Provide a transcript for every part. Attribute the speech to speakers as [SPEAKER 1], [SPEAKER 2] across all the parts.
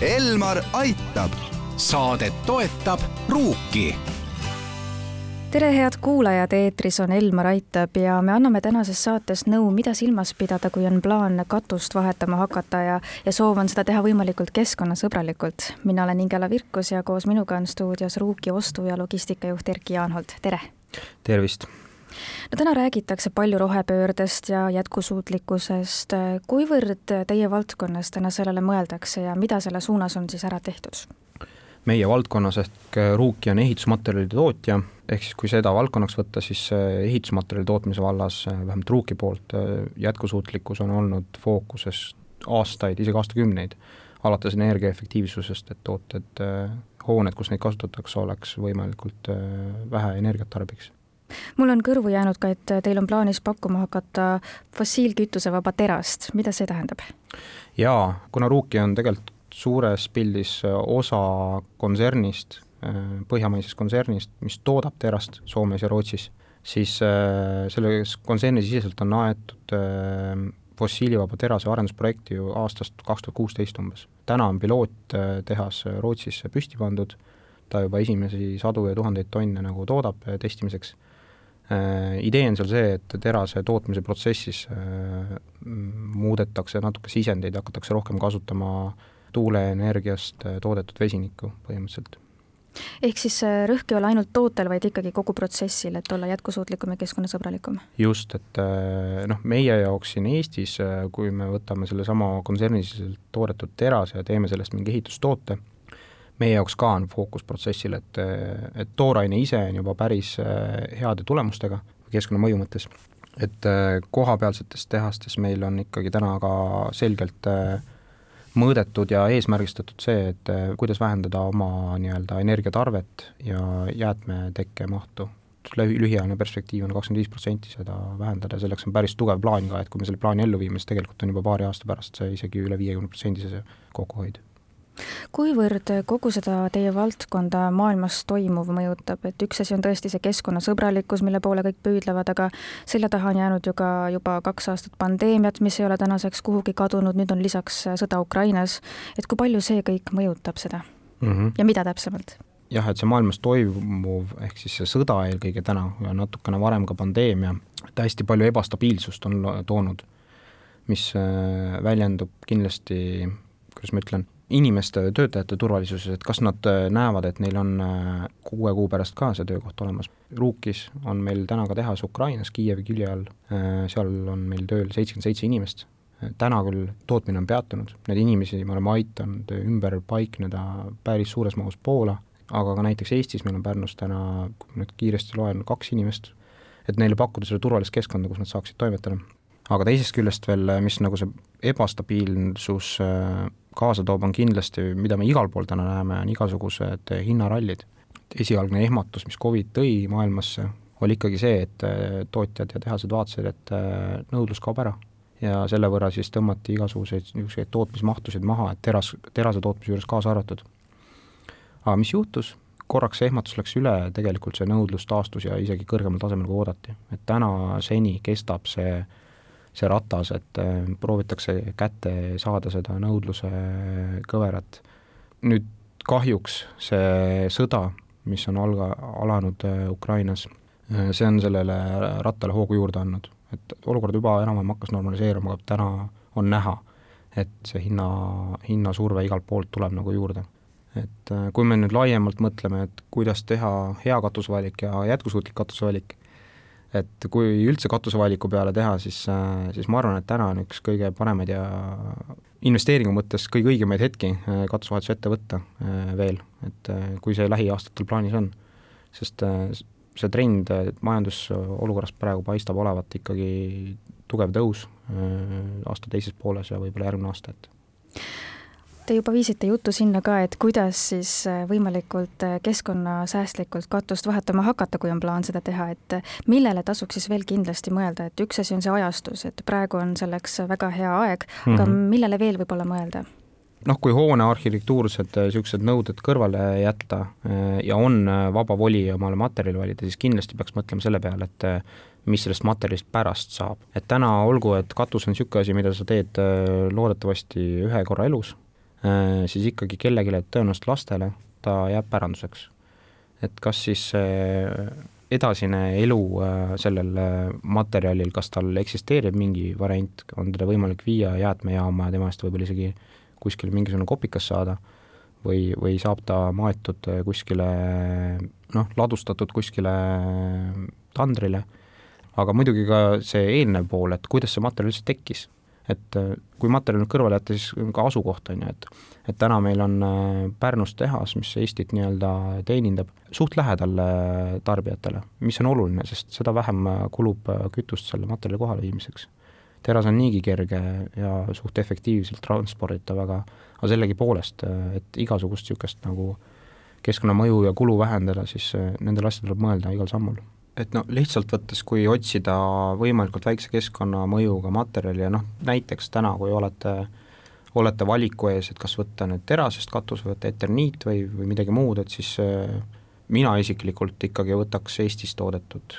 [SPEAKER 1] Elmar aitab.
[SPEAKER 2] saadet toetab Ruuki
[SPEAKER 3] tere, head kuulajad, eetris on Elmar Aitab ja me anname tänases saates nõu, mida silmas pidada, kui on plaan katust vahetama hakata ja, ja soov on seda teha võimalikult keskkonnasõbralikult. mina olen Ingela Virkus ja koos minuga on stuudios Ruuki ostu- ja logistikajuht Erki Jaanhold, tere!
[SPEAKER 4] tervist!
[SPEAKER 3] No täna räägitakse palju rohepöördest ja jätkusuutlikkusest. kuivõrd teie valdkonnas täna sellele mõeldakse ja mida selle suunas on siis ära tehtud?
[SPEAKER 4] meie valdkonnas ehk Ruuki on ehitusmaterjalide tootja, ehk siis kui seda valdkonnaks võtta, siis ehitusmaterjali tootmise vallas, vähemalt Ruuki poolt, jätkusuutlikkus on olnud fookuses aastaid, isegi aastakümneid, alates energiaefektiivsusest, et tooted, hooned, kus neid kasutatakse, oleks võimalikult vähe energiat tarbiks
[SPEAKER 3] mul on kõrvu jäänud ka, et teil on plaanis pakkuma hakata fossiilkütusevaba terast, mida see tähendab?
[SPEAKER 4] jaa, kuna Ruuki on tegelikult suures pildis osa kontsernist, põhjamaisest kontsernist, mis toodab terast Soomes ja Rootsis, siis selles kontserni siseselt on aetud fossiilivaba terase arendusprojekti ju aastast kaks tuhat kuusteist umbes. täna on piloottehas Rootsisse püsti pandud, ta juba esimesi sadu ja tuhandeid tonne nagu toodab testimiseks idee on seal see, et terase tootmise protsessis muudetakse natuke sisendeid, hakatakse rohkem kasutama tuuleenergiast toodetud vesinikku põhimõtteliselt.
[SPEAKER 3] ehk siis rõhk ei ole ainult tootel, vaid ikkagi kogu protsessil, et olla jätkusuutlikum ja keskkonnasõbralikum?
[SPEAKER 4] just, et noh, meie jaoks siin Eestis, kui me võtame sellesama kontsernisiseselt toodetud terase ja teeme sellest mingi ehitustoote, meie jaoks ka on fookus protsessil, et, et tooraine ise on juba päris heade tulemustega keskkonnamõju mõttes, et kohapealsetes tehastes meil on ikkagi täna ka selgelt mõõdetud ja eesmärgistatud see, et kuidas vähendada oma nii-öelda energiatarvet ja jäätmetekke mahtu. lühiajaline perspektiiv on kakskümmend viis protsenti seda vähendada ja selleks on päris tugev plaan ka, et kui me selle plaani ellu viime, siis tegelikult on juba paari aasta pärast see isegi üle viiekümne protsendise see kokkuhoid
[SPEAKER 3] kuivõrd kogu seda teie valdkonda maailmas toimuv mõjutab, et üks asi on tõesti see keskkonnasõbralikkus, mille poole kõik püüdlevad, aga selja taha on jäänud ju ka juba kaks aastat pandeemiat, mis ei ole tänaseks kuhugi kadunud, nüüd on lisaks sõda Ukrainas, et kui palju see kõik mõjutab seda mm -hmm. ja mida täpsemalt?
[SPEAKER 4] jah, et see maailmas toimuv, ehk siis see sõda eelkõige täna ja natukene varem ka pandeemia, et hästi palju ebastabiilsust on toonud, mis väljendub kindlasti, kuidas ma ütlen, inimeste, töötajate turvalisuses, et kas nad näevad, et neil on kuue kuu pärast ka see töökoht olemas. Ruukis on meil täna ka tehas Ukrainas, Kiievi külje all, seal on meil tööl seitsekümmend seitse inimest. täna küll tootmine on peatunud, neid inimesi me oleme aidanud ümber paikneda päris suures mahus Poola, aga ka näiteks Eestis meil on Pärnus täna, kui ma nüüd kiiresti loen, kaks inimest, et neile pakkuda seda turvalist keskkonda, kus nad saaksid toimetada. aga teisest küljest veel, mis nagu see ebastabiilsus kaasa toob, on kindlasti, mida me igal pool täna näeme, on igasugused hinnarallid. esialgne ehmatus, mis Covid tõi maailmasse, oli ikkagi see, et tootjad ja tehased vaatasid, et nõudlus kaob ära. ja selle võrra siis tõmmati igasuguseid niisuguseid tootmismahtusid maha, et teras, terase tootmise juures kaasa arvatud. aga mis juhtus? korraks see ehmatus läks üle, tegelikult see nõudlus taastus ja isegi kõrgemal tasemel, kui oodati. et täna seni kestab see see ratas, et proovitakse kätte saada seda nõudluse kõverat. nüüd kahjuks see sõda, mis on alga, alanud Ukrainas, see on sellele rattale hoogu juurde andnud. et olukord juba enam-vähem hakkas normaliseeruma, aga täna on näha, et see hinna, hinnasurve igalt poolt tuleb nagu juurde. et kui me nüüd laiemalt mõtleme, et kuidas teha hea katusevalik ja jätkusuutlik katusevalik, et kui üldse katusevaliku peale teha, siis, siis ma arvan, et täna on üks kõige paremaid ja investeeringu mõttes kõige õigemaid hetki katusevahetuse ette võtta veel, et kui see lähiaastatel plaanis on. sest see trend majandusolukorrast praegu paistab olevat ikkagi tugev tõus aasta teises pooles ja võib-olla järgmine aasta, et
[SPEAKER 3] Te juba viisite juttu sinna ka, et kuidas siis võimalikult keskkonnasäästlikult katust vahetama hakata, kui on plaan seda teha, et millele tasuks siis veel kindlasti mõelda, et üks asi on see ajastus, et praegu on selleks väga hea aeg, aga mm -hmm. millele veel võib-olla mõelda?
[SPEAKER 4] noh, kui hoone arhitektuursed niisugused nõuded kõrvale jätta ja on vaba voli omale materjali valida, siis kindlasti peaks mõtlema selle peale, et mis sellest materjalist pärast saab. et täna olgu, et katus on niisugune asi, mida sa teed loodetavasti ühe korra elus siis ikkagi kellelegi, tõenäoliselt lastele, ta jääb päranduseks. et kas siis edasine elu sellel materjalil, kas tal eksisteerib mingi variant, on teda võimalik viia jäätmejaama ja tema eest võib-olla isegi kuskile mingisugune kopikas saada või, või saab ta maetud kuskile noh, ladustatud kuskile tandrile, aga muidugi ka see eelnev pool, et kuidas see materjal üldse tekkis. Et kui materjal nüüd kõrvale jätta, siis ka asukoht on ju, et et täna meil on äh, Pärnus tehas, mis Eestit nii-öelda teenindab suht lähedal äh, tarbijatele, mis on oluline, sest seda vähem äh, kulub kütust selle materjali kohaleviimiseks teras on niigi kerge ja suht efektiivselt transporditav, aga aga sellegipoolest, et igasugust niisugust nagu keskkonnamõju ja kulu vähendada, siis nendele asjadele tuleb mõelda igal sammul. Et noh, lihtsalt võttes, kui otsida võimalikult väikse keskkonnamõjuga materjali ja noh, näiteks täna, kui olete olete valiku ees, et kas võtta nüüd terasest katus või võtta eterniit või, või midagi muud, et siis mina isiklikult ikkagi võtaks Eestis toodetud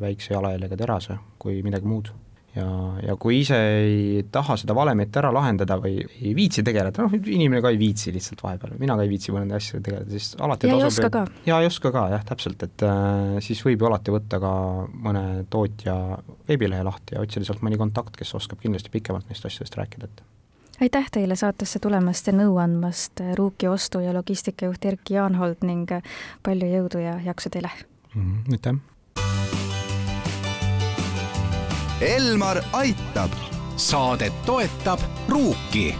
[SPEAKER 4] väikse jalajäljega terase kui midagi muud ja, ja kui ise ei taha seda valemit ära lahendada või ei viitsi tegeleda, noh, inimene ka ei viitsi lihtsalt vahepeal, mina ka ei viitsi mõnede asjadega tegeleda, siis alati
[SPEAKER 3] ja ei oska ka.
[SPEAKER 4] ja ei oska ka jah, täpselt, et äh, siis võib ju alati võtta ka mõne tootja veebilehe lahti ja otsida sealt mõni kontakt, kes oskab kindlasti pikemalt neist asjadest rääkida, et
[SPEAKER 3] aitäh teile saatesse tulemast ja nõu andmast, Ruuki ostu- ja logistikajuht Erki Jaanhold ning palju jõudu ja jaksu teile
[SPEAKER 4] mm! -hmm, aitäh!
[SPEAKER 2] Elmar aitab. saadet toetab Ruuki